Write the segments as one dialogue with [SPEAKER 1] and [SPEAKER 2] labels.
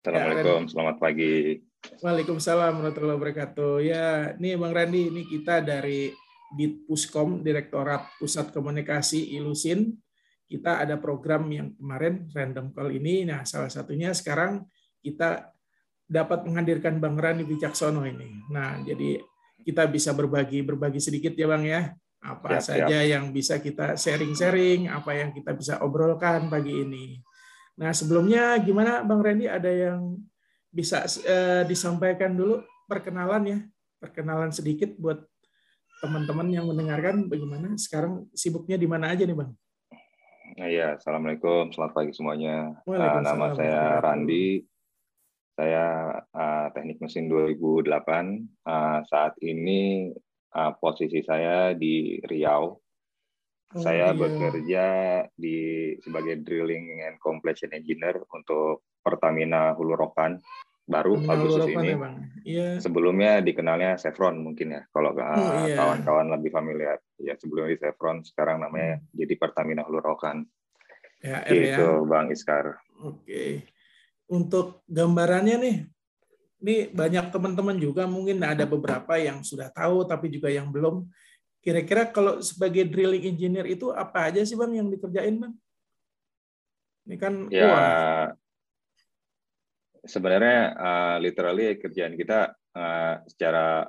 [SPEAKER 1] Assalamualaikum, ya, selamat pagi.
[SPEAKER 2] Waalaikumsalam warahmatullahi wabarakatuh. Ya, ini Bang Randy, ini kita dari Ditpuskom, Direktorat Pusat Komunikasi Ilusin. Kita ada program yang kemarin random call ini. Nah, salah satunya sekarang kita dapat menghadirkan Bang Randy Wicaksono ini. Nah, jadi kita bisa berbagi berbagi sedikit ya Bang ya. Apa siap, saja siap. yang bisa kita sharing-sharing, apa yang kita bisa obrolkan pagi ini. Nah, sebelumnya gimana Bang Randy ada yang bisa uh, disampaikan dulu perkenalan ya, perkenalan sedikit buat teman-teman yang mendengarkan bagaimana sekarang sibuknya di mana aja nih bang?
[SPEAKER 1] Iya, assalamualaikum, selamat pagi semuanya. Uh, nama saya Randi, saya uh, teknik mesin 2008. Uh, saat ini uh, posisi saya di Riau. Oh, saya iya. bekerja di sebagai drilling and completion engineer untuk Pertamina Hulu Rokan baru Terminal Agustus ini. Ya, Iya. Sebelumnya dikenalnya Chevron mungkin ya, kalau oh, iya. kawan-kawan lebih familiar. Ya sebelumnya di Chevron, sekarang namanya hmm. jadi Pertamina Hulu Rokan. Ya, itu ya. Bang Iskar.
[SPEAKER 2] Oke. Untuk gambarannya nih, ini banyak teman-teman juga mungkin ada beberapa yang sudah tahu tapi juga yang belum. Kira-kira kalau sebagai drilling engineer itu apa aja sih bang yang dikerjain bang? Ini kan
[SPEAKER 1] ya, wah sebenarnya uh, literally kerjaan kita uh, secara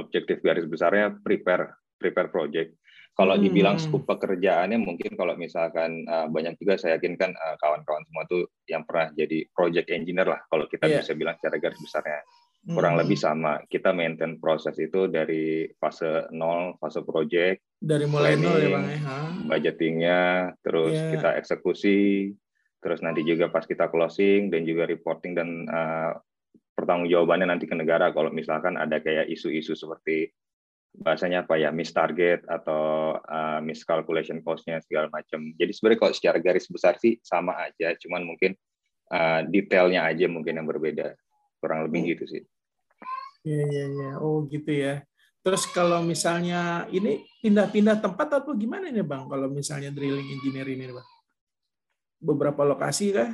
[SPEAKER 1] objektif garis besarnya prepare prepare project. Kalau hmm. dibilang scope pekerjaannya mungkin kalau misalkan uh, banyak juga saya yakin kan uh, kawan-kawan semua tuh yang pernah jadi project engineer lah kalau kita yeah. bisa bilang secara garis besarnya kurang hmm. lebih sama. Kita maintain proses itu dari fase nol, fase project,
[SPEAKER 2] dari mulai planning, nol ya bang ya.
[SPEAKER 1] Budgetingnya, terus yeah. kita eksekusi, terus nanti juga pas kita closing dan juga reporting dan uh, pertanggungjawabannya nanti ke negara kalau misalkan ada kayak isu-isu seperti bahasanya apa ya miss target atau uh, miscalculation cost-nya segala macam. Jadi sebenarnya kalau secara garis besar sih sama aja, cuman mungkin uh, detailnya aja mungkin yang berbeda. Kurang lebih gitu sih.
[SPEAKER 2] Iya iya iya. Oh gitu ya. Terus kalau misalnya ini pindah-pindah tempat atau gimana nih Bang kalau misalnya drilling engineer ini Bang? beberapa lokasi kah?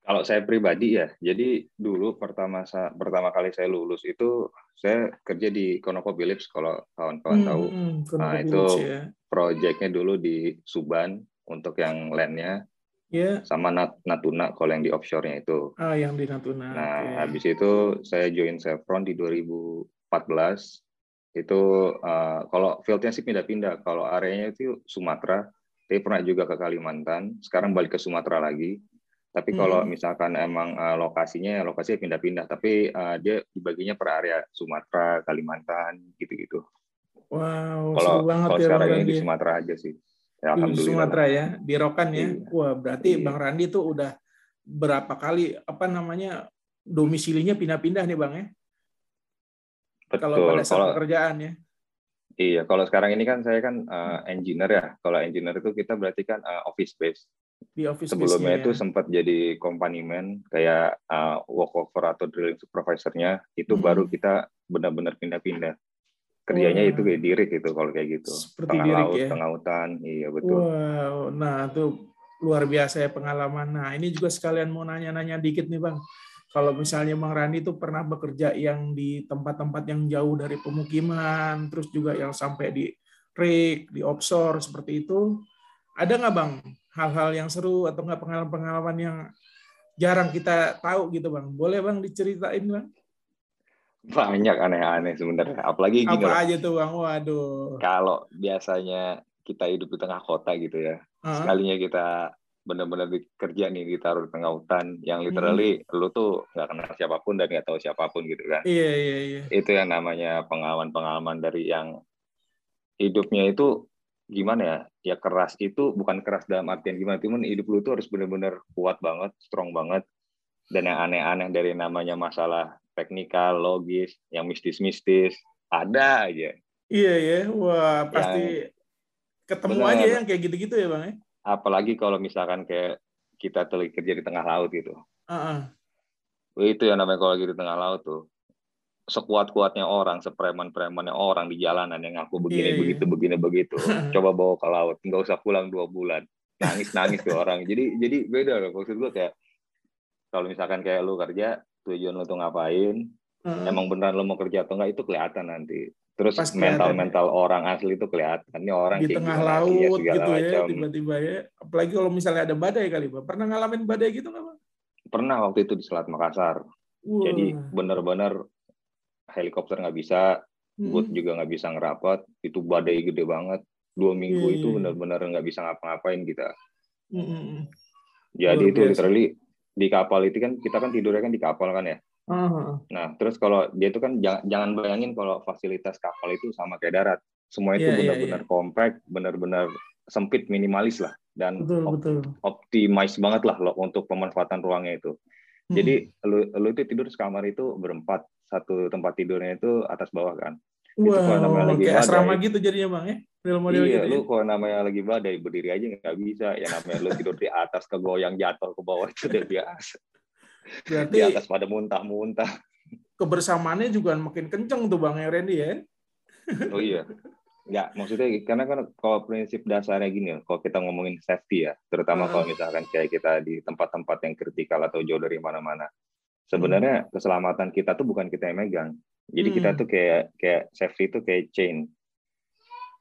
[SPEAKER 1] Kalau saya pribadi ya, jadi dulu pertama pertama kali saya lulus itu saya kerja di ConocoPhillips kalau kawan-kawan hmm, tahu. Hmm, nah itu ya. proyeknya dulu di Suban untuk yang landnya, yeah. sama Nat Natuna kalau yang di offshore-nya itu.
[SPEAKER 2] Ah, yang di Natuna.
[SPEAKER 1] Nah, okay. habis itu saya join Chevron di 2014. Itu uh, kalau fieldnya sih pindah-pindah. Kalau areanya itu Sumatera, tapi pernah juga ke Kalimantan, sekarang balik ke Sumatera lagi. Tapi kalau hmm. misalkan emang uh, lokasinya ya lokasinya pindah-pindah, tapi uh, dia dibaginya per area Sumatera, Kalimantan, gitu-gitu.
[SPEAKER 2] Wow, kalau kalau
[SPEAKER 1] ya, sekarang ini di Sumatera aja sih.
[SPEAKER 2] Ya, di Sumatera ya, di Rokan ya. Iya. Wah, berarti iya. Bang Randi tuh udah berapa kali apa namanya domisilinya pindah-pindah nih Bang ya? Betul. Kalau pada saat kalau, pekerjaan ya.
[SPEAKER 1] Iya, kalau sekarang ini kan saya kan uh, engineer ya. Kalau engineer itu kita berarti kan uh, office space. Di office Sebelumnya itu ya. sempat jadi company man kayak uh, walkover atau drilling supervisornya itu hmm. baru kita benar-benar pindah-pindah. Kerjanya wow. itu kayak dirik itu kalau kayak gitu. Seperti tengah dirik, laut, ya? tengah hutan, iya betul.
[SPEAKER 2] Wow, nah itu luar biasa ya pengalaman. Nah ini juga sekalian mau nanya-nanya dikit nih bang kalau misalnya Bang Rani itu pernah bekerja yang di tempat-tempat yang jauh dari pemukiman, terus juga yang sampai di rig, di offshore seperti itu, ada nggak Bang hal-hal yang seru atau nggak pengalaman-pengalaman yang jarang kita tahu gitu Bang? Boleh Bang diceritain Bang?
[SPEAKER 1] Banyak aneh-aneh sebenarnya. Apalagi
[SPEAKER 2] gini Apa aja tuh Bang? Waduh.
[SPEAKER 1] Kalau biasanya kita hidup di tengah kota gitu ya, uh -huh. sekalinya kita benar-benar kerja nih ditaruh di tengah hutan yang literally hmm. lu tuh nggak kenal siapa pun dan nggak tahu siapa pun gitu kan
[SPEAKER 2] iya iya iya
[SPEAKER 1] itu yang namanya pengalaman-pengalaman dari yang hidupnya itu gimana ya ya keras itu bukan keras dalam artian gimana cuman hidup lu tuh harus benar-benar kuat banget strong banget dan yang aneh-aneh dari namanya masalah teknikal logis yang mistis-mistis ada aja
[SPEAKER 2] iya iya wah pasti yang, ketemu bener, aja yang kayak gitu-gitu ya bang ya
[SPEAKER 1] apalagi kalau misalkan kayak kita tuh kerja di tengah laut gitu.
[SPEAKER 2] Uh-uh.
[SPEAKER 1] Itu yang namanya kalau lagi di tengah laut tuh. Sekuat-kuatnya orang, sepreman-premannya orang di jalanan yang aku begini, yeah, begitu, yeah. begini, begitu. Coba bawa ke laut, nggak usah pulang dua bulan. Nangis-nangis tuh orang. Jadi jadi beda loh. Maksud gue kayak kalau misalkan kayak lu kerja tujuan lu tuh ngapain hmm. emang beneran lu mau kerja atau enggak itu kelihatan nanti terus mental mental ya. orang asli itu kelihatan ini orang
[SPEAKER 2] di tengah laut ya, gitu ya tiba-tiba ya apalagi kalau misalnya ada badai kali pak pernah ngalamin badai gitu nggak pak
[SPEAKER 1] pernah waktu itu di Selat Makassar wow. jadi bener-bener helikopter nggak bisa hmm. boot juga nggak bisa ngerapat itu badai gede banget dua minggu yeah, itu iya, iya. benar-benar nggak bisa ngapa-ngapain kita hmm. jadi Luar itu biasa. literally di kapal itu kan kita kan tidurnya kan di kapal kan ya Uh-huh. Nah, terus kalau dia itu kan jangan, jangan bayangin kalau fasilitas kapal itu sama kayak darat. Semua itu yeah, iya, benar-benar yeah, yeah. compact, benar-benar sempit, minimalis lah, dan betul, op- betul. optimize banget lah loh untuk pemanfaatan ruangnya itu. Hmm. Jadi lu, lu itu tidur sekamar itu berempat, satu tempat tidurnya itu atas bawah kan.
[SPEAKER 2] Wow, itu kalau namanya lagi kayak badai, asrama gitu jadinya bang ya?
[SPEAKER 1] Model iya, gitu lu ya? kalau namanya lagi badai berdiri aja nggak bisa. Ya namanya lu tidur di atas ke goyang jatuh ke bawah itu udah biasa. Berarti di atas pada muntah-muntah.
[SPEAKER 2] Kebersamaannya juga makin kenceng tuh Bang Randy ya.
[SPEAKER 1] Oh iya. Ya, maksudnya karena kan kalau prinsip dasarnya gini, kalau kita ngomongin safety ya, terutama uh. kalau misalkan kayak kita di tempat-tempat yang kritikal atau jauh dari mana-mana. Sebenarnya hmm. keselamatan kita tuh bukan kita yang megang. Jadi hmm. kita tuh kayak kayak safety itu kayak chain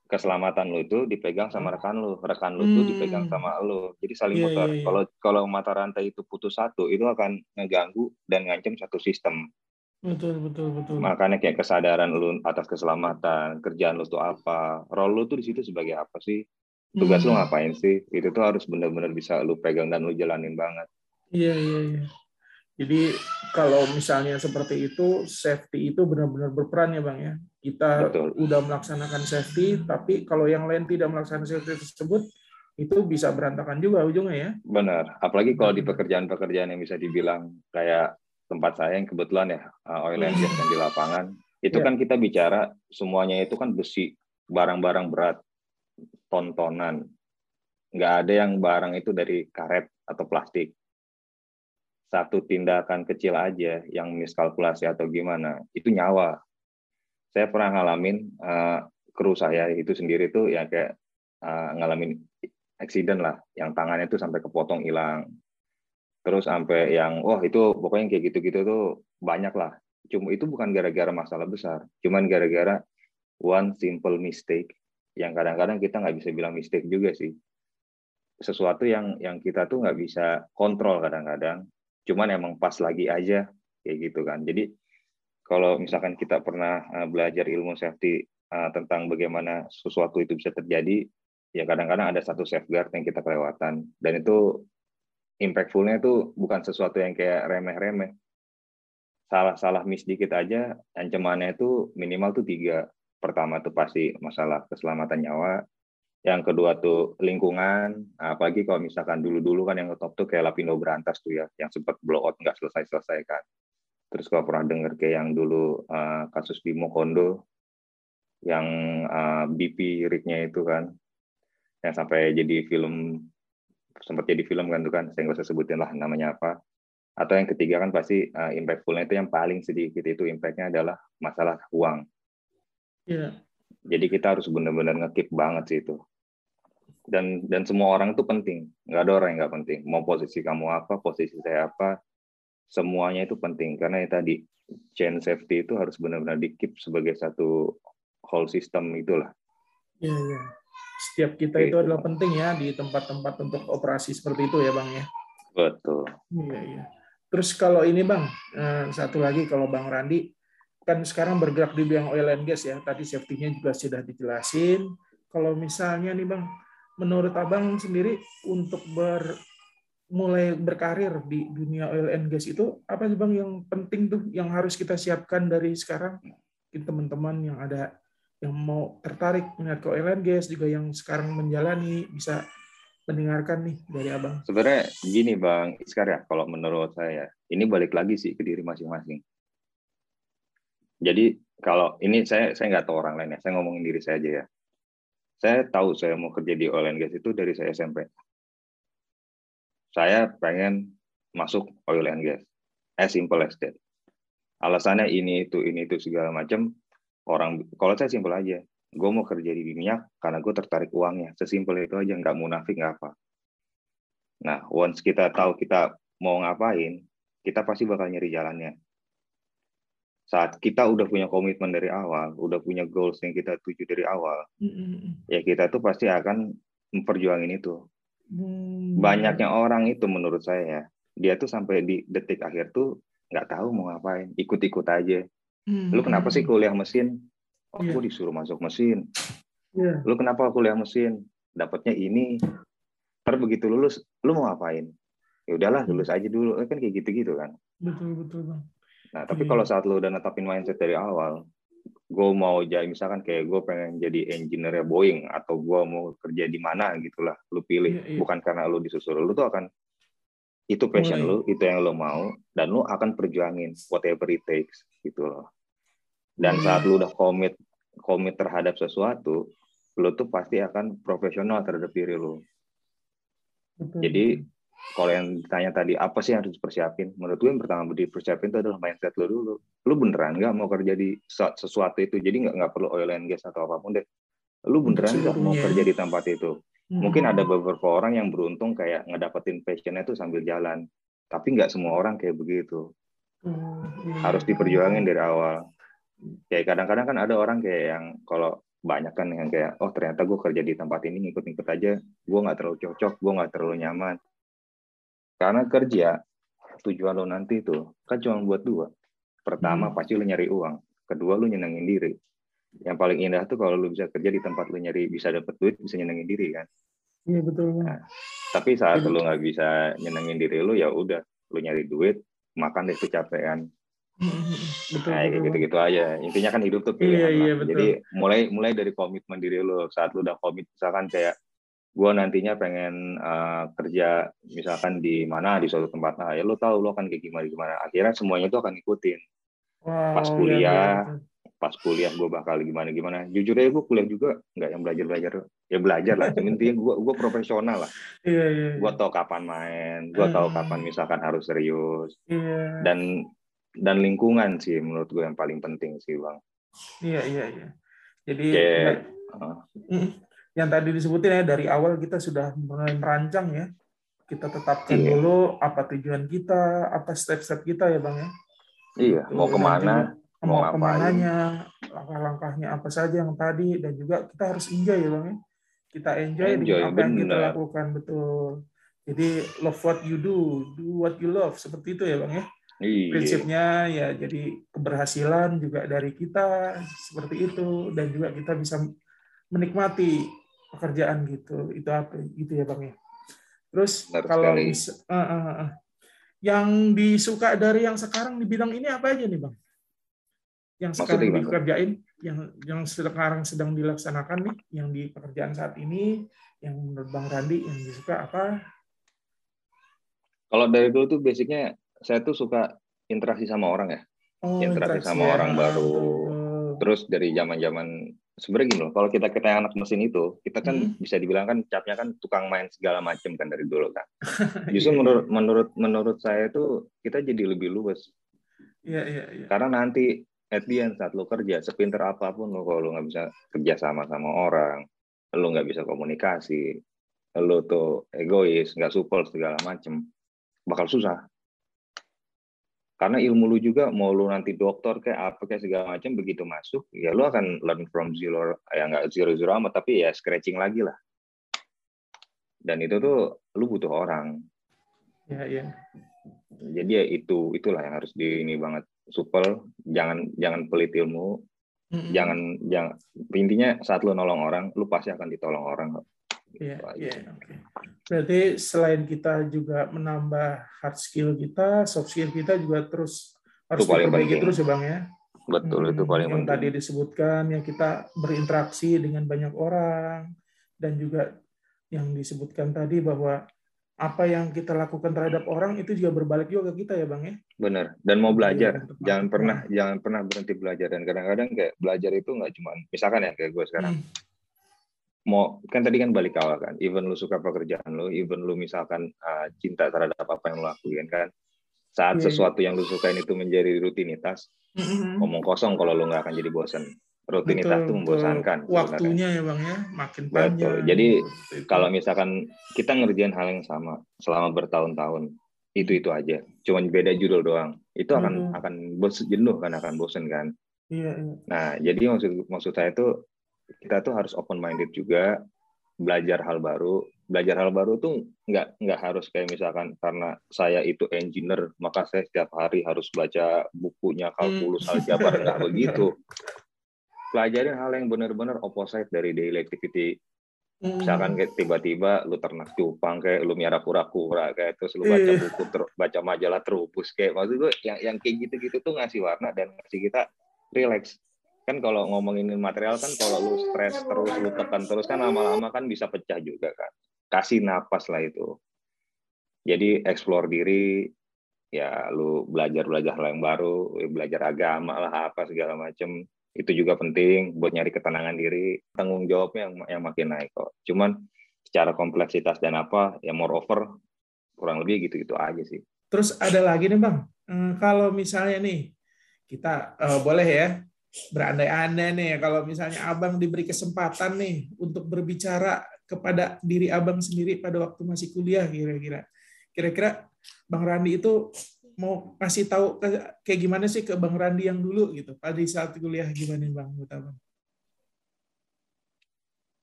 [SPEAKER 1] keselamatan lu itu dipegang sama rekan lu, rekan lu itu dipegang hmm. sama lu. Jadi saling yeah, muter. Yeah, yeah. Kalau kalau mata rantai itu putus satu, itu akan ngeganggu dan ngancam satu sistem.
[SPEAKER 2] Betul, betul, betul.
[SPEAKER 1] Makanya kayak kesadaran lu atas keselamatan, kerjaan lu tuh apa, role lu tuh di situ sebagai apa sih? Tugas hmm. lu ngapain sih? Itu tuh harus benar-benar bisa lu pegang dan lu jalanin banget.
[SPEAKER 2] Iya, iya, iya. Jadi kalau misalnya seperti itu, safety itu benar-benar berperan ya Bang ya. Kita Betul. udah melaksanakan safety, tapi kalau yang lain tidak melaksanakan safety tersebut, itu bisa berantakan juga ujungnya ya.
[SPEAKER 1] Benar. Apalagi kalau di pekerjaan-pekerjaan yang bisa dibilang kayak tempat saya yang kebetulan ya, uh, oil and gas yang di lapangan, itu yeah. kan kita bicara semuanya itu kan besi, barang-barang berat, tontonan. Nggak ada yang barang itu dari karet atau plastik satu tindakan kecil aja yang miskalkulasi atau gimana itu nyawa. Saya pernah ngalamin uh, kru saya itu sendiri tuh ya kayak uh, ngalamin accident lah yang tangannya tuh sampai kepotong hilang. Terus sampai yang wah itu pokoknya kayak gitu-gitu tuh banyak lah. Cuma itu bukan gara-gara masalah besar cuman gara-gara one simple mistake yang kadang-kadang kita nggak bisa bilang mistake juga sih. Sesuatu yang yang kita tuh nggak bisa kontrol kadang-kadang cuman emang pas lagi aja kayak gitu kan. Jadi kalau misalkan kita pernah uh, belajar ilmu safety uh, tentang bagaimana sesuatu itu bisa terjadi ya kadang-kadang ada satu safeguard yang kita kelewatan. Dan itu impactfulnya itu bukan sesuatu yang kayak remeh-remeh. Salah-salah miss dikit aja ancamannya itu minimal tuh tiga. Pertama tuh pasti masalah keselamatan nyawa yang kedua tuh lingkungan, apalagi kalau misalkan dulu-dulu kan yang top tuh kayak Lapindo Berantas tuh ya, yang sempat blow out nggak selesai-selesai kan. Terus kalau pernah dengar kayak yang dulu uh, kasus Bimo Kondo, yang uh, BP rig-nya itu kan, yang sampai jadi film, sempat jadi film kan tuh kan, saya nggak usah sebutin lah namanya apa. Atau yang ketiga kan pasti uh, impactfulnya itu yang paling sedikit itu impactnya adalah masalah uang. Yeah. Jadi kita harus benar-benar ngekip banget sih itu dan dan semua orang itu penting. Nggak ada orang yang nggak penting. Mau posisi kamu apa posisi saya apa semuanya itu penting. Karena ya tadi chain safety itu harus benar-benar dikip sebagai satu whole system itulah.
[SPEAKER 2] Ya, ya. setiap kita itu, itu adalah penting ya di tempat-tempat untuk operasi seperti itu ya bang ya.
[SPEAKER 1] Betul.
[SPEAKER 2] Iya iya. Terus kalau ini bang eh, satu lagi kalau bang Randi kan sekarang bergerak di bidang oil and gas ya. Tadi safety-nya juga sudah dijelasin. Kalau misalnya nih bang menurut abang sendiri untuk ber mulai berkarir di dunia oil and gas itu apa sih bang yang penting tuh yang harus kita siapkan dari sekarang mungkin teman-teman yang ada yang mau tertarik minat ke oil and gas juga yang sekarang menjalani bisa mendengarkan nih dari abang.
[SPEAKER 1] Sebenarnya gini bang Iskar ya, kalau menurut saya ini balik lagi sih ke diri masing-masing. Jadi kalau ini saya saya nggak tahu orang lain ya, saya ngomongin diri saya aja ya. Saya tahu saya mau kerja di oil and gas itu dari saya SMP. Saya pengen masuk oil and gas. As simple as that. Alasannya ini itu ini itu segala macam. Orang kalau saya simpel aja, gue mau kerja di minyak karena gue tertarik uangnya. Sesimpel itu aja, nggak munafik nggak apa. Nah, once kita tahu kita mau ngapain, kita pasti bakal nyari jalannya. Saat kita udah punya komitmen dari awal, udah punya goals yang kita tuju dari awal, mm-hmm. ya kita tuh pasti akan memperjuangin itu. Mm-hmm. Banyaknya orang itu menurut saya ya, dia tuh sampai di detik akhir tuh nggak tahu mau ngapain, ikut-ikut aja. Mm-hmm. Lu kenapa sih kuliah mesin? Oh, yeah. gue disuruh masuk mesin. Yeah. Lu kenapa kuliah mesin? Dapatnya ini. Ntar begitu lulus, lu mau ngapain? ya udahlah hmm. lulus aja dulu kan kayak gitu-gitu kan
[SPEAKER 2] betul betul bang
[SPEAKER 1] nah tapi hmm. kalau saat lu udah netapin mindset dari awal gue mau jadi misalkan kayak gue pengen jadi engineer Boeing atau gue mau kerja di mana gitulah lu pilih iya, iya. bukan karena lu disusul lu tuh akan itu passion Mulai. lu itu yang lu mau dan lu akan perjuangin whatever it takes gitu loh dan hmm. saat lu udah komit komit terhadap sesuatu lu tuh pasti akan profesional terhadap diri lu Betul. jadi kalau yang ditanya tadi apa sih yang harus dipersiapin? Menurut gue yang pertama dipersiapin itu adalah mindset lo dulu. Lu beneran nggak mau kerja di sesuatu itu? Jadi nggak nggak perlu oil and gas atau apa pun deh. Lu beneran nggak mau kerja di tempat itu? Hmm. mungkin ada beberapa orang yang beruntung kayak ngedapetin passionnya itu sambil jalan. Tapi nggak semua orang kayak begitu. Hmm. harus diperjuangin dari awal. Kayak kadang-kadang kan ada orang kayak yang kalau banyak kan yang kayak oh ternyata gue kerja di tempat ini ngikut-ngikut aja. Gue nggak terlalu cocok gue nggak terlalu nyaman karena kerja tujuan lo nanti itu kan cuma buat dua. Pertama hmm. pasti lo nyari uang, kedua lo nyenengin diri. Yang paling indah tuh kalau lo bisa kerja di tempat lo nyari bisa dapet duit, bisa nyenengin diri kan.
[SPEAKER 2] Iya betul.
[SPEAKER 1] Nah, tapi saat lo nggak bisa nyenengin diri lo ya udah lo nyari duit, makan deh kecapean. Hmm, betul, nah, betul. gitu-gitu aja. Intinya kan hidup tuh pilihan. Iya, iya, betul. Jadi mulai mulai dari komitmen diri lo. Saat lo udah komit, misalkan kayak gue nantinya pengen uh, kerja misalkan di mana di suatu tempat. Nah ya lo tahu lo kan kayak gimana gimana. Akhirnya semuanya itu akan ikutin wow, pas iya, kuliah ya, ya. pas kuliah gue bakal gimana gimana. Jujur aja gue kuliah juga nggak yang belajar belajar ya belajar lah intinya gue gue profesional lah. Iya, iya, iya. gue tahu kapan main gue tahu hmm. kapan misalkan harus serius. Iya. dan dan lingkungan sih menurut gue yang paling penting sih bang.
[SPEAKER 2] Iya iya iya. Jadi uh, yang tadi disebutin ya dari awal kita sudah mulai merancang ya. Kita tetapkan iya. dulu apa tujuan kita, apa step-step kita ya bang ya.
[SPEAKER 1] Iya, mau ke mana,
[SPEAKER 2] mau, mau ke mananya, langkah-langkahnya apa saja yang tadi dan juga kita harus enjoy ya bang ya. Kita enjoy, enjoy dengan apa bener. yang kita lakukan betul. Jadi love what you do, do what you love seperti itu ya bang ya. Iya. Prinsipnya ya jadi keberhasilan juga dari kita seperti itu dan juga kita bisa menikmati pekerjaan gitu. Itu apa? Gitu ya bang ya. Terus Benar kalau bisa, uh, uh, uh. yang disuka dari yang sekarang di bidang ini apa aja nih bang? Yang sekarang Maksudnya dikerjain yang yang sekarang sedang dilaksanakan nih yang di pekerjaan saat ini yang menurut bang Randi yang disuka apa?
[SPEAKER 1] Kalau dari dulu tuh basicnya saya tuh suka interaksi sama orang ya. Oh, interaksi, interaksi sama ya. orang baru. Terus dari zaman zaman sebenarnya gini loh, kalau kita kita anak mesin itu, kita kan hmm. bisa dibilang kan capnya kan tukang main segala macam kan dari dulu kan. Justru menurut menurut menurut saya itu kita jadi lebih luas.
[SPEAKER 2] Iya iya iya.
[SPEAKER 1] Karena nanti at the end saat lo kerja, sepinter apa pun lo kalau lo nggak bisa kerja sama sama orang, lo nggak bisa komunikasi, lo tuh egois, nggak support segala macam, bakal susah karena ilmu lu juga mau lu nanti dokter kayak apa kayak segala macam begitu masuk ya lu akan learn from zero ya nggak zero zero amat tapi ya scratching lagi lah. Dan itu tuh lu butuh orang.
[SPEAKER 2] Ya ya.
[SPEAKER 1] Jadi ya itu itulah yang harus di ini banget. Supel jangan jangan pelit ilmu. Mm-hmm. jangan jangan intinya saat lu nolong orang lu pasti akan ditolong orang.
[SPEAKER 2] Iya, iya, oke. Berarti selain kita juga menambah hard skill kita, soft skill kita juga terus harus diperbaiki terus ya Bang ya.
[SPEAKER 1] Betul, hmm, itu paling
[SPEAKER 2] yang penting. tadi disebutkan yang kita berinteraksi dengan banyak orang dan juga yang disebutkan tadi bahwa apa yang kita lakukan terhadap orang itu juga berbalik juga ke kita ya bang ya?
[SPEAKER 1] Benar. Dan mau belajar. ya, jangan pernah jangan pernah berhenti belajar. Dan kadang-kadang kayak belajar itu nggak cuma misalkan ya kayak gue sekarang. Hmm mau kan tadi kan balik awal kan even lu suka pekerjaan lu even lu misalkan uh, cinta terhadap apa yang lu lakuin kan saat yeah. Iya. sesuatu yang lu sukain itu menjadi rutinitas mm-hmm. ngomong kosong kalau lu nggak akan jadi bosan rutinitas itu membosankan
[SPEAKER 2] waktunya ya bang ya makin panjang betul.
[SPEAKER 1] jadi kalau misalkan kita ngerjain hal yang sama selama bertahun-tahun itu itu aja cuman beda judul doang itu akan hmm. akan bos jenuh kan akan bosen kan iya, iya. nah jadi maksud maksud saya itu kita tuh harus open minded juga belajar hal baru belajar hal baru tuh nggak nggak harus kayak misalkan karena saya itu engineer maka saya setiap hari harus baca bukunya kalkulus hmm. aljabar nggak begitu pelajarin hal yang benar-benar opposite dari daily activity Hmm. Misalkan kayak tiba-tiba lu ternak cupang kayak lu miara kura-kura kayak terus lu baca iya. buku ter, baca majalah terupus kayak maksud gue yang yang kayak gitu-gitu tuh ngasih warna dan ngasih kita relax. Kan kalau ngomongin material kan kalau lu stres terus lu tekan terus kan lama-lama kan bisa pecah juga kan. Kasih napas lah itu. Jadi explore diri ya lu belajar-belajar hal yang baru, belajar agama lah apa segala macem. Itu juga penting buat nyari ketenangan diri. Tanggung jawabnya yang, yang makin naik kok. Cuman secara kompleksitas dan apa ya moreover kurang lebih gitu-gitu aja sih.
[SPEAKER 2] Terus ada lagi nih bang. Hmm, kalau misalnya nih kita uh, boleh ya berandai-andai nih kalau misalnya abang diberi kesempatan nih untuk berbicara kepada diri abang sendiri pada waktu masih kuliah kira-kira. Kira-kira bang Randi itu mau kasih tahu kayak gimana sih ke Bang Randi yang dulu gitu pada saat kuliah gimana Bang Abang?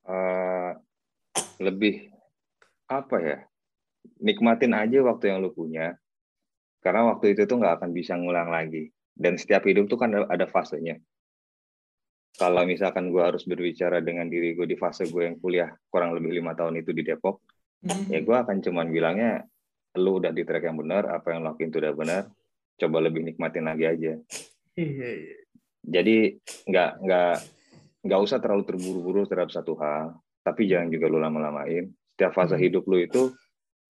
[SPEAKER 1] Uh, lebih apa ya nikmatin aja waktu yang lu punya. Karena waktu itu tuh nggak akan bisa ngulang lagi. Dan setiap hidup tuh kan ada fasenya kalau misalkan gue harus berbicara dengan diri gue di fase gue yang kuliah kurang lebih lima tahun itu di Depok mm -hmm. ya gue akan cuman bilangnya lu udah di track yang benar, apa yang lakuin itu udah benar, coba lebih nikmatin lagi aja. Iya, iya. Jadi nggak nggak nggak usah terlalu terburu-buru terhadap satu hal, tapi jangan juga lu lama-lamain. Setiap fase hmm. hidup lu itu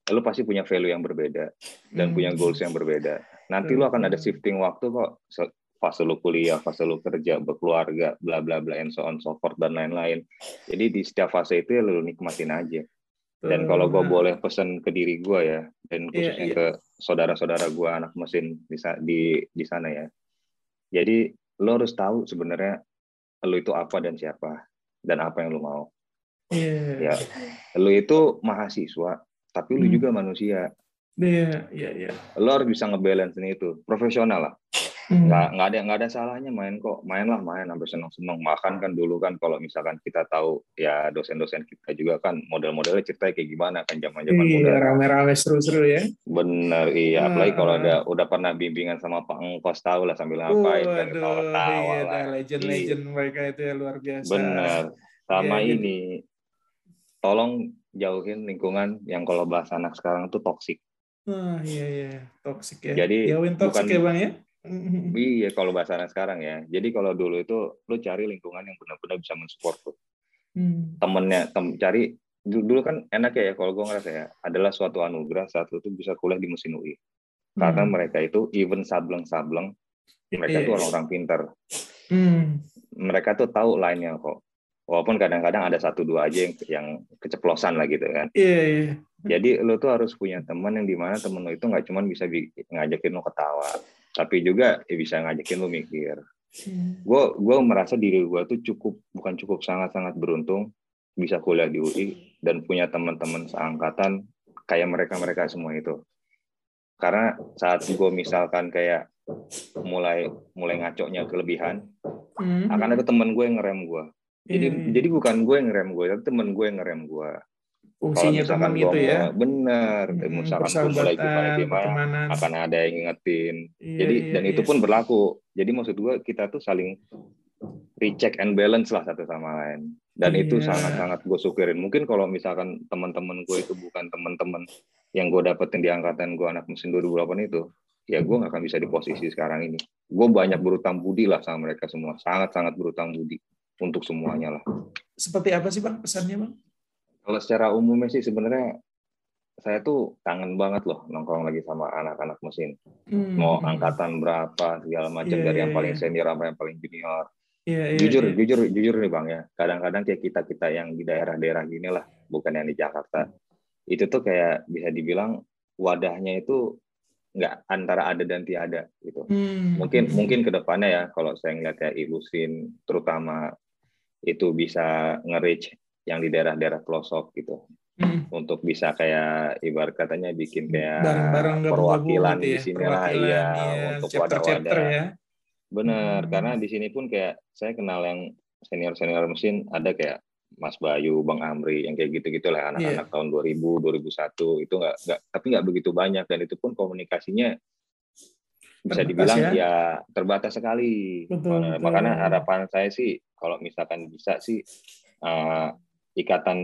[SPEAKER 1] lu pasti punya value yang berbeda dan hmm. punya goals yang berbeda. Nanti lu akan ada shifting waktu kok fase lu kuliah, fase lu kerja, berkeluarga, bla bla bla and so on so forth dan lain-lain. Jadi di setiap fase itu ya lu nikmatin aja. Dan kalau gue boleh pesan ke diri gue ya, dan iya, khususnya yeah, yeah. ke saudara-saudara gue anak mesin di, di di sana ya. Jadi lo harus tahu sebenarnya lo itu apa dan siapa dan apa yang lo mau. Yeah. Ya, lo itu mahasiswa, tapi lo hmm. juga manusia.
[SPEAKER 2] Iya, yeah, iya, yeah, iya.
[SPEAKER 1] Yeah. Lo harus bisa ngebalance ini itu, profesional lah. Nggak nggak ada nggak ada salahnya main kok. Main lah main sampai seneng seneng makan kan dulu kan kalau misalkan kita tahu ya dosen-dosen kita juga kan model-modelnya cerita kayak gimana kan zaman zaman
[SPEAKER 2] iya, rame-rame seru-seru ya.
[SPEAKER 1] Bener iya. Ah. apalagi kalau ada udah pernah bimbingan sama Pak Engkos tahu lah sambil ngapain uh, kan tawa-tawa
[SPEAKER 2] iya, lah. Legend-legend iya. mereka itu ya luar biasa.
[SPEAKER 1] Bener. Sama iya, ini tolong jauhin lingkungan yang kalau bahasa anak sekarang tuh toksik
[SPEAKER 2] Ah, iya iya, toksik ya. Jadi jauhin toksik bukan, ya bang ya.
[SPEAKER 1] Iya, kalau bahasanya sekarang ya. Jadi kalau dulu itu lu cari lingkungan yang benar-benar bisa mensupport lu. Hmm. Temennya, tem, cari dulu kan enak ya kalau gue ngerasa ya adalah suatu anugerah saat lu tuh bisa kuliah di mesin UI karena hmm. mereka itu even sableng-sableng mereka tuh orang-orang pintar hmm. mereka tuh tahu lainnya kok walaupun kadang-kadang ada satu dua aja yang yang keceplosan lah gitu kan yeah, yeah. jadi lu tuh harus punya teman yang di mana temen lu itu nggak cuma bisa ngajakin lu ketawa tapi juga ya bisa ngajakin lu mikir gue hmm. gue merasa diri gue tuh cukup bukan cukup sangat sangat beruntung bisa kuliah di UI dan punya teman-teman seangkatan kayak mereka mereka semua itu karena saat gue misalkan kayak mulai mulai ngaconya kelebihan hmm. akan ada teman gue yang ngerem gue jadi hmm. jadi bukan gue yang ngerem gue tapi teman gue yang ngerem gue
[SPEAKER 2] fungsinya teman itu ya.
[SPEAKER 1] benar hmm, misalkan mulai gimana akan ada yang ngingetin. Iya, jadi iya, dan iya. itu pun berlaku. Jadi maksud gue kita tuh saling recheck and balance lah satu sama lain. Dan iya. itu sangat-sangat gue syukurin. Mungkin kalau misalkan teman-teman gue itu bukan teman-teman yang gue dapetin di angkatan gue anak mesin 2008 itu ya gue nggak akan bisa di posisi sekarang ini. Gue banyak berutang budi lah sama mereka semua. Sangat-sangat berutang budi untuk semuanya lah.
[SPEAKER 2] Seperti apa sih bang pesannya bang
[SPEAKER 1] kalau secara umumnya sih sebenarnya saya tuh kangen banget loh nongkrong lagi sama anak-anak mesin. Hmm. Mau angkatan berapa segala macam yeah, dari yang iya, paling iya. senior sampai yang paling junior. Yeah, yeah, jujur, yeah. jujur, jujur nih bang ya. Kadang-kadang kayak kita kita yang di daerah-daerah gini lah, bukan yang di Jakarta. Itu tuh kayak bisa dibilang wadahnya itu nggak antara ada dan tiada gitu. Hmm. Mungkin mungkin ke depannya ya kalau saya ngeliat ya ilusin terutama itu bisa nge-reach yang di daerah-daerah pelosok gitu hmm. untuk bisa kayak ibarat katanya bikin kayak Bareng -bareng perwakilan gitu ya? di sini lah ya iya, untuk wadah-wadah ya. bener hmm. karena di sini pun kayak saya kenal yang senior senior mesin ada kayak Mas Bayu, Bang Amri, yang kayak gitu-gitu lah anak-anak yeah. tahun 2000, 2001 itu nggak nggak tapi nggak begitu banyak dan itu pun komunikasinya bisa dibilang ya, ya terbatas sekali. Betul, betul. Makanya harapan saya sih kalau misalkan bisa sih uh, ikatan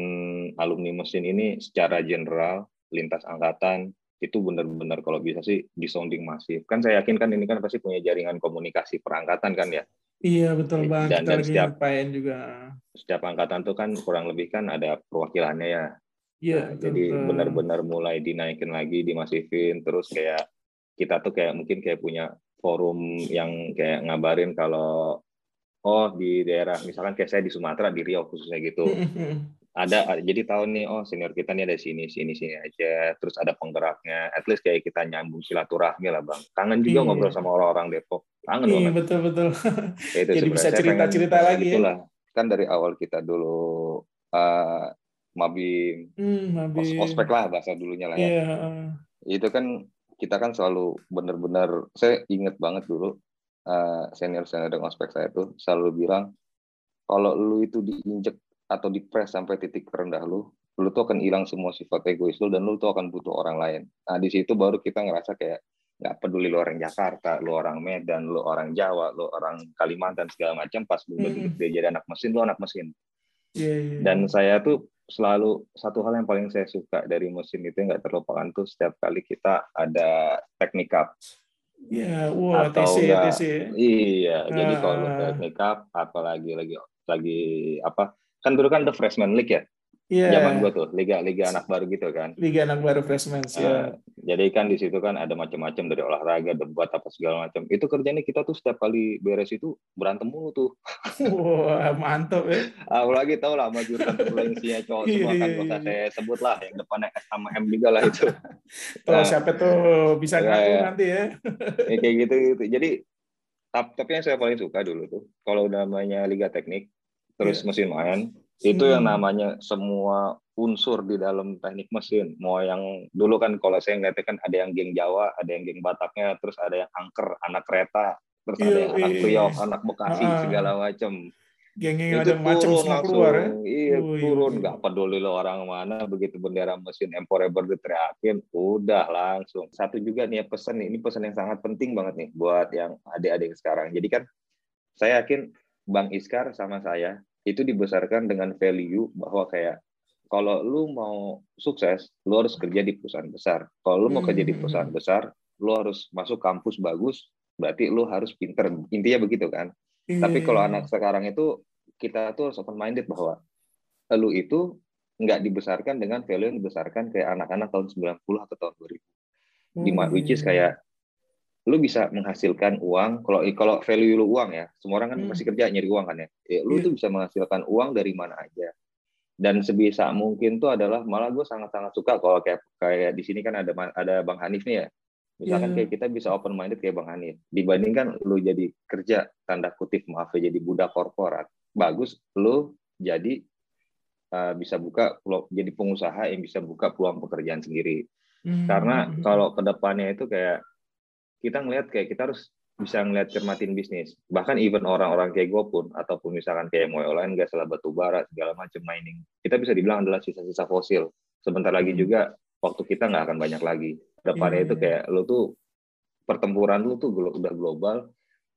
[SPEAKER 1] alumni mesin ini secara general lintas angkatan itu benar-benar kalau bisa sih disounding masif. Kan saya yakin kan ini kan pasti punya jaringan komunikasi perangkatan kan ya.
[SPEAKER 2] Iya betul banget.
[SPEAKER 1] Dan, dan setiap juga. Setiap angkatan tuh kan kurang lebih kan ada perwakilannya ya.
[SPEAKER 2] Iya.
[SPEAKER 1] Nah, jadi benar-benar mulai dinaikin lagi, dimasifin, terus kayak kita tuh kayak mungkin kayak punya forum yang kayak ngabarin kalau oh di daerah misalkan kayak saya di Sumatera di Riau khususnya gitu. Ada jadi tahu nih oh senior kita nih ada sini sini sini aja. Terus ada penggeraknya. At least kayak kita nyambung silaturahmi lah bang. Kangen juga iya. ngobrol sama orang-orang Depok. Kangen
[SPEAKER 2] iya, banget. betul betul. Itu jadi bisa cerita cerita lagi
[SPEAKER 1] ya. kan dari awal kita dulu uh, mabim, hmm, mabim. ospek lah bahasa dulunya lah ya. Yeah. itu kan kita kan selalu benar-benar saya inget banget dulu uh, senior senior dengan ospek saya tuh selalu bilang kalau lu itu diinjek atau di press sampai titik terendah lu, lu tuh akan hilang semua sifat egois lu dan lu tuh akan butuh orang lain. Nah di situ baru kita ngerasa kayak nggak peduli lu orang Jakarta, lu orang Medan, lu orang Jawa, lu orang Kalimantan segala macam pas lu mm -hmm. jadi anak mesin, lu anak mesin. Yeah, yeah. Iya. Dan saya tuh selalu satu hal yang paling saya suka dari mesin itu nggak terlupakan tuh setiap kali kita ada teknik up.
[SPEAKER 2] Iya, yeah, wow, atau TC,
[SPEAKER 1] enggak, TC. Iya, uh, jadi kalau ah. teknik up apalagi lagi lagi apa kan dulu kan the freshman league ya Yeah. Zaman gue tuh liga liga anak baru gitu kan.
[SPEAKER 2] Liga anak baru freshman sih. Uh,
[SPEAKER 1] jadi kan di situ kan ada macam-macam dari olahraga, debat apa segala macam. Itu kerjanya kita tuh setiap kali beres itu berantem mulu tuh.
[SPEAKER 2] Wah mantap ya.
[SPEAKER 1] Apalagi tau lah maju turbulensinya cowok iya, semua kan iya, gak usah iya. saya sebut lah yang depannya S sama M juga lah itu.
[SPEAKER 2] Tuh nah, siapa tuh bisa ngaku ya, nanti ya.
[SPEAKER 1] ya kayak gitu gitu. Jadi tapi yang saya paling suka dulu tuh kalau namanya liga teknik terus yeah. mesin main itu hmm. yang namanya semua unsur di dalam teknik mesin. Mau yang dulu kan kalau saya ngeliatnya kan ada yang geng Jawa ada yang geng Bataknya terus ada yang angker anak kereta terus yeah, ada yang anak Priok anak Bekasi uh, segala macam
[SPEAKER 2] geng yang ada macam semua keluar ya?
[SPEAKER 1] Iya oh, turun. nggak iya. peduli lo orang mana begitu bendera mesin Emporeber diteriakin udah langsung. Satu juga nih ya pesan nih. Ini pesan yang sangat penting banget nih buat yang adik-adik sekarang. Jadi kan saya yakin Bang Iskar sama saya itu dibesarkan dengan value bahwa kayak kalau lu mau sukses, lu harus kerja di perusahaan besar. Kalau lu mau kerja di perusahaan hmm. besar, lu harus masuk kampus bagus, berarti lu harus pinter. Intinya begitu kan. Hmm. Tapi kalau anak sekarang itu kita tuh harus open minded bahwa lu itu nggak dibesarkan dengan value yang dibesarkan kayak anak-anak tahun 90 atau tahun 2000. Hmm. which is kayak lu bisa menghasilkan uang kalau kalau value lu uang ya semua orang kan hmm. masih kerja nyari uang kan ya, ya lu yeah. tuh bisa menghasilkan uang dari mana aja dan sebisa mungkin tuh adalah malah gue sangat-sangat suka kalau kayak kayak di sini kan ada ada bang Hanif nih ya misalkan yeah. kayak kita bisa open minded kayak bang Hanif dibandingkan lu jadi kerja tanda kutip maaf ya jadi budak korporat bagus lu jadi uh, bisa buka jadi pengusaha yang bisa buka peluang pekerjaan sendiri hmm. karena hmm. kalau ke depannya itu kayak kita ngelihat kayak kita harus bisa ngelihat cermatin bisnis. Bahkan even orang-orang kayak gue pun, ataupun misalkan kayak mau lain, gas, salah batu bara, segala macam mining, kita bisa dibilang adalah sisa-sisa fosil. Sebentar lagi hmm. juga waktu kita nggak akan banyak lagi. Depannya itu hmm. kayak lo tuh pertempuran lu tuh udah global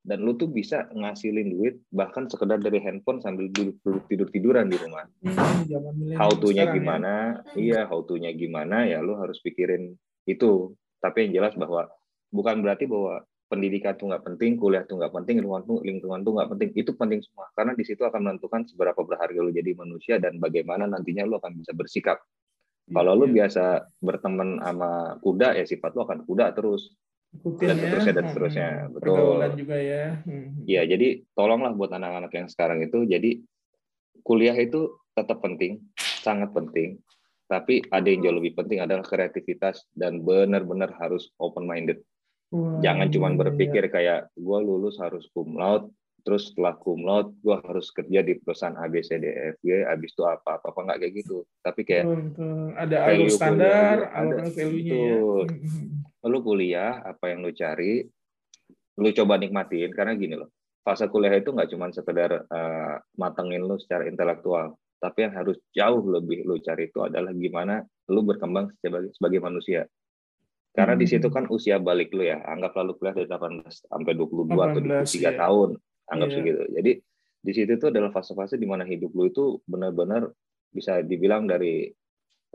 [SPEAKER 1] dan lu tuh bisa ngasilin duit bahkan sekedar dari handphone sambil duduk, duduk tidur tiduran di rumah. Hmm, how to-nya ya. gimana? Ya. Iya, how to-nya gimana ya lu harus pikirin itu. Tapi yang jelas bahwa bukan berarti bahwa pendidikan itu nggak penting, kuliah itu nggak penting, lingkungan tuh lingkungan tuh nggak penting. Itu penting semua karena di situ akan menentukan seberapa berharga lu jadi manusia dan bagaimana nantinya lu akan bisa bersikap. Kalau lu iya. biasa berteman sama kuda ya sifat lu akan kuda terus.
[SPEAKER 2] Ikutin dan seterusnya
[SPEAKER 1] ya. dan seterusnya. Hmm. Betul.
[SPEAKER 2] juga ya.
[SPEAKER 1] Hmm. Iya, jadi tolonglah buat anak-anak yang sekarang itu jadi kuliah itu tetap penting, sangat penting. Tapi ada yang jauh lebih penting adalah kreativitas dan benar-benar harus open minded Jangan cuma berpikir iya. kayak gue lulus harus cum laude, terus setelah cum laude gue harus kerja di perusahaan A B C D E F G abis itu apa apa apa nggak kayak gitu. Tapi kayak
[SPEAKER 2] betul, ada alur standar
[SPEAKER 1] ada value-nya ya. lu kuliah apa yang lu cari lu coba nikmatin. Karena gini loh fase kuliah itu nggak cuma sekedar uh, matengin lu secara intelektual. Tapi yang harus jauh lebih lu cari itu adalah gimana lu berkembang sebagai sebagai manusia karena hmm. di situ kan usia balik lu ya anggap lalu kuliah dari 18 sampai 22 18, atau 23 ya. tahun anggap yeah. segitu. Jadi di situ itu adalah fase-fase di mana hidup lu itu benar-benar bisa dibilang dari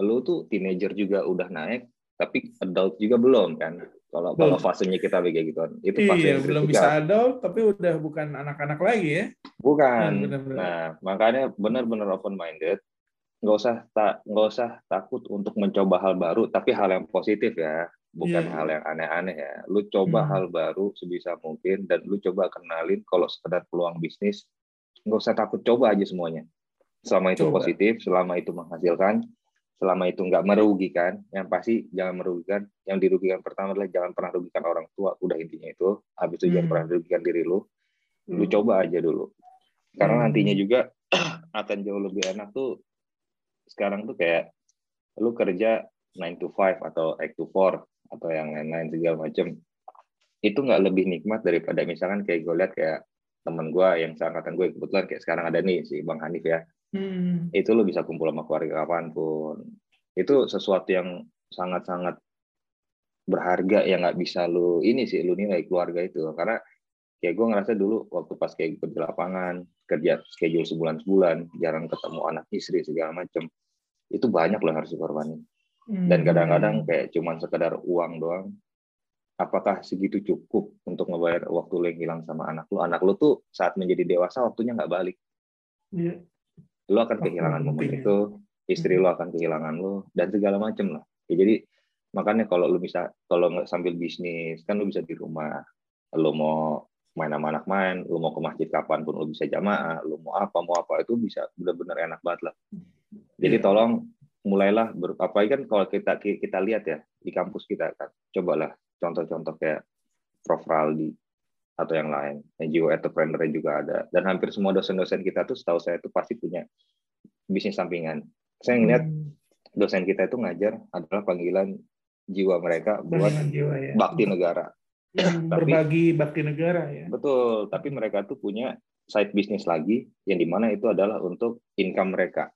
[SPEAKER 1] lu tuh teenager juga udah naik, tapi adult juga belum kan. Kalau kalau fasenya kita begitu gitu
[SPEAKER 2] itu fase iya, yang belum bisa adult tapi udah bukan anak-anak lagi ya.
[SPEAKER 1] Bukan. Hmm, bener -bener. Nah, makanya benar-benar open minded. Nggak usah tak nggak usah takut untuk mencoba hal baru, tapi hal yang positif ya bukan yeah. hal yang aneh-aneh ya. Lu coba hmm. hal baru sebisa mungkin dan lu coba kenalin kalau sekedar peluang bisnis, nggak usah takut coba aja semuanya. Selama itu coba. positif, selama itu menghasilkan, selama itu nggak merugikan, yang pasti jangan merugikan. Yang dirugikan pertama adalah jangan pernah rugikan orang tua, udah intinya itu. Habis itu hmm. jangan pernah rugikan diri lu. Lu hmm. coba aja dulu. Karena hmm. nantinya juga akan jauh lebih enak tuh sekarang tuh kayak lu kerja 9 to 5 atau 8 to 4 atau yang lain-lain segala macam itu nggak lebih nikmat daripada misalkan kayak gue lihat kayak teman gue yang seangkatan gue kebetulan kayak sekarang ada nih si bang Hanif ya. Hmm. itu lo bisa kumpul sama keluarga kapan pun. Itu sesuatu yang sangat-sangat berharga yang nggak bisa lu ini sih lu nilai keluarga itu. Karena kayak gue ngerasa dulu waktu pas kayak gue di lapangan kerja schedule sebulan sebulan jarang ketemu anak istri segala macam itu banyak loh harus dikorbanin dan kadang-kadang hmm. kayak cuman sekedar uang doang apakah segitu cukup untuk ngebayar waktu lo yang hilang sama anak lo anak lo tuh saat menjadi dewasa waktunya nggak balik yeah. lo akan kehilangan momen itu istri hmm. lo akan kehilangan lo dan segala macam lah ya, jadi makanya kalau lo bisa kalau nggak sambil bisnis kan lo bisa di rumah lo mau main sama anak main lo mau ke masjid kapan pun lo bisa jamaah lo mau apa mau apa itu bisa benar-benar enak banget lah jadi yeah. tolong mulailah ber, apa kan kalau kita kita lihat ya di kampus kita kan. Cobalah contoh-contoh kayak Prof. Raldi atau yang lain NGO entrepreneur juga ada. Dan hampir semua dosen-dosen kita tuh setahu saya itu pasti punya bisnis sampingan. Saya ngeliat hmm. dosen kita itu ngajar adalah panggilan jiwa mereka buat jiwa, ya. bakti negara.
[SPEAKER 2] Tapi, berbagi bakti negara ya.
[SPEAKER 1] Betul tapi mereka tuh punya side bisnis lagi yang di mana itu adalah untuk income mereka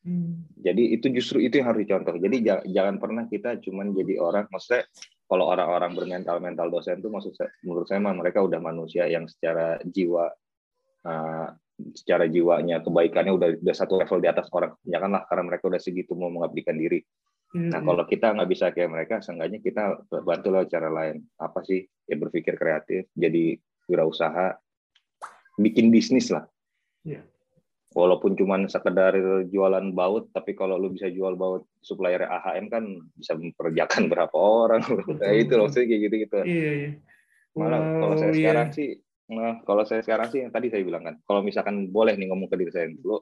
[SPEAKER 1] Hmm. Jadi itu justru itu yang harus dicontoh. Jadi jangan, pernah kita cuman jadi orang, maksudnya kalau orang-orang bermental mental dosen itu maksud saya, menurut saya mah mereka udah manusia yang secara jiwa, uh, secara jiwanya kebaikannya udah udah satu level di atas orang kebanyakan lah karena mereka udah segitu mau mengabdikan diri. Hmm. Nah kalau kita nggak bisa kayak mereka, seenggaknya kita bantu lah cara lain. Apa sih? Ya berpikir kreatif, jadi wirausaha, bikin bisnis lah. Yeah walaupun cuma sekedar jualan baut tapi kalau lu bisa jual baut supplier AHM kan bisa memperjakan berapa orang nah, itu loh sih kayak gitu gitu iya, iya. malah wow, kalau saya iya. sekarang sih nah kalau saya sekarang sih yang tadi saya bilang kan kalau misalkan boleh nih ngomong ke diri saya dulu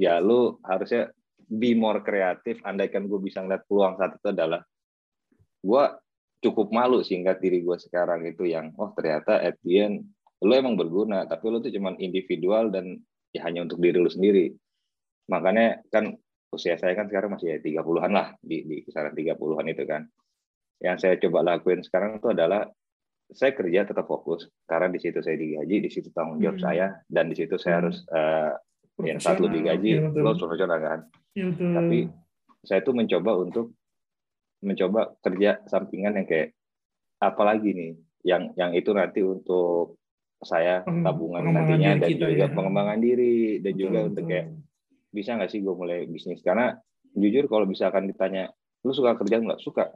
[SPEAKER 1] ya lu harusnya be more kreatif andaikan gue bisa ngeliat peluang saat itu adalah gue cukup malu sehingga diri gue sekarang itu yang oh ternyata at the end lu emang berguna tapi lu tuh cuman individual dan ya hanya untuk diri lu sendiri. Makanya kan usia saya kan sekarang masih ya 30-an lah di, di kisaran 30-an itu kan. Yang saya coba lakuin sekarang itu adalah saya kerja tetap fokus karena di situ saya digaji, di situ tanggung jawab hmm. saya dan di situ saya hmm. harus uh, yang satu digaji, ya, lo profesional kan. Ya, Tapi saya tuh mencoba untuk mencoba kerja sampingan yang kayak apalagi nih yang yang itu nanti untuk saya tabungan nantinya dan juga ya. pengembangan diri dan betul, juga betul. untuk kayak bisa nggak sih gue mulai bisnis? Karena jujur kalau misalkan ditanya lu suka kerja nggak? Suka.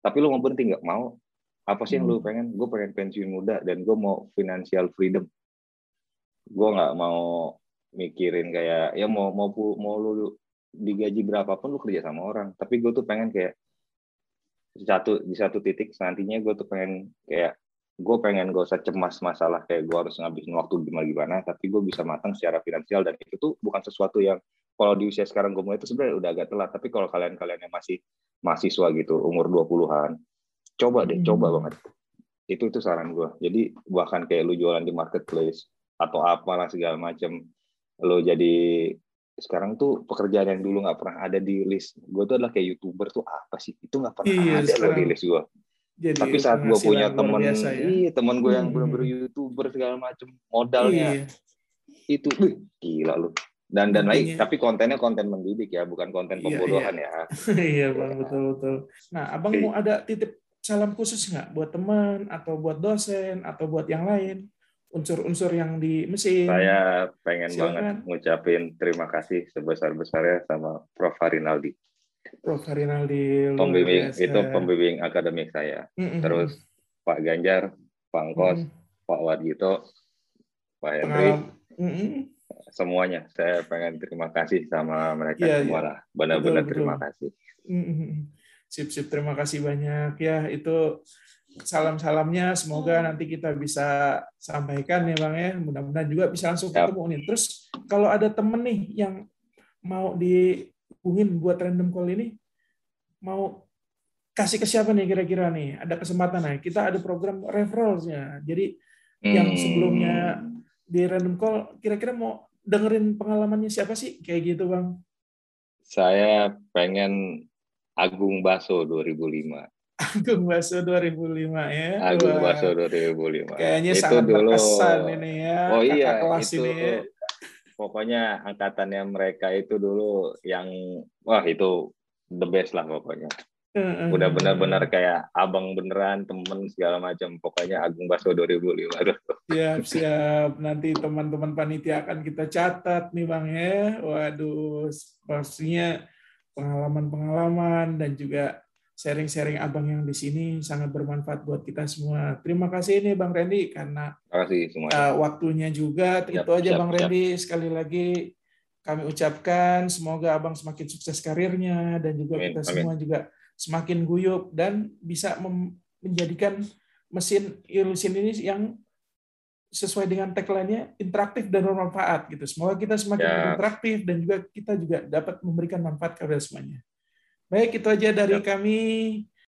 [SPEAKER 1] Tapi lu mau berhenti nggak? Mau. Apa sih yang lu hmm. pengen? Gue pengen pensiun muda dan gue mau financial freedom. Gue nggak mau mikirin kayak ya mau mau mau lu digaji berapapun lu kerja sama orang. Tapi gue tuh pengen kayak satu di satu titik nantinya gue tuh pengen kayak gue pengen gak usah cemas masalah kayak gue harus ngabisin waktu gimana gimana tapi gue bisa matang secara finansial dan itu tuh bukan sesuatu yang kalau di usia sekarang gue mulai itu sebenarnya udah agak telat. Tapi kalau kalian-kalian yang masih mahasiswa gitu umur 20-an coba deh hmm. coba banget. Itu itu saran gue jadi bahkan kayak lu jualan di marketplace atau apalah segala macam lo jadi sekarang tuh pekerjaan yang dulu nggak pernah ada di list. Gue tuh adalah kayak youtuber tuh apa sih? Itu nggak pernah iya, ada lo di list gue jadi tapi saat gue punya temen ya? iya temen gue yang hmm. bener-bener youtuber segala macam modalnya iya. itu wih, gila lu dan dan lagi tapi kontennya konten mendidik ya bukan konten iya, pembodohan
[SPEAKER 2] iya, iya. ya iya bang betul betul nah abang okay. mau ada titip salam khusus nggak buat teman atau buat dosen atau buat yang lain unsur-unsur yang di mesin.
[SPEAKER 1] Saya pengen Silakan. banget ngucapin terima kasih sebesar-besarnya sama Prof. Harinaldi.
[SPEAKER 2] Prof. Harinaldi.
[SPEAKER 1] Pembimbing itu pembimbing akademik saya. Mm -hmm. Terus Pak Ganjar, Pak Kos, mm -hmm. Pak Wadito, Pak Hendri, mm -hmm. semuanya. Saya pengen terima kasih sama mereka yeah, semua yeah. lah. Benar-benar terima kasih.
[SPEAKER 2] Mm -hmm. Sip, sip. Terima kasih banyak ya. Itu salam-salamnya semoga nanti kita bisa sampaikan ya Bang ya. Mudah-mudahan juga bisa langsung ketemu nih. Terus kalau ada temen nih yang mau dihubungin buat random call ini mau kasih ke siapa nih kira-kira nih? Ada kesempatan nih. Kita ada program referralsnya. Jadi hmm. yang sebelumnya di random call kira-kira mau dengerin pengalamannya siapa sih kayak gitu Bang?
[SPEAKER 1] Saya pengen Agung Baso 2005.
[SPEAKER 2] Agung Baso 2005 ya.
[SPEAKER 1] Agung Baso 2005.
[SPEAKER 2] Kayaknya itu sangat dulu, berkesan ini ya.
[SPEAKER 1] Oh iya, kelas itu, ini. Ya. Pokoknya angkatannya mereka itu dulu yang wah itu the best lah pokoknya. Udah benar-benar kayak abang beneran, temen segala macam. Pokoknya Agung Baso 2005.
[SPEAKER 2] Siap, siap. Nanti teman-teman panitia akan kita catat nih Bang ya. Waduh, pastinya pengalaman-pengalaman dan juga sharing-sharing abang yang di sini sangat bermanfaat buat kita semua. Terima kasih nih Bang Randy karena
[SPEAKER 1] kasih
[SPEAKER 2] Uh, waktunya juga. Siap, itu aja siap, Bang siap. Randy sekali lagi kami ucapkan semoga abang semakin sukses karirnya dan juga amin, kita amin. semua juga semakin guyup dan bisa menjadikan mesin ilusin ini yang sesuai dengan tagline-nya interaktif dan bermanfaat gitu. Semoga kita semakin ya. interaktif dan juga kita juga dapat memberikan manfaat kepada semuanya. Baik, itu aja dari kami.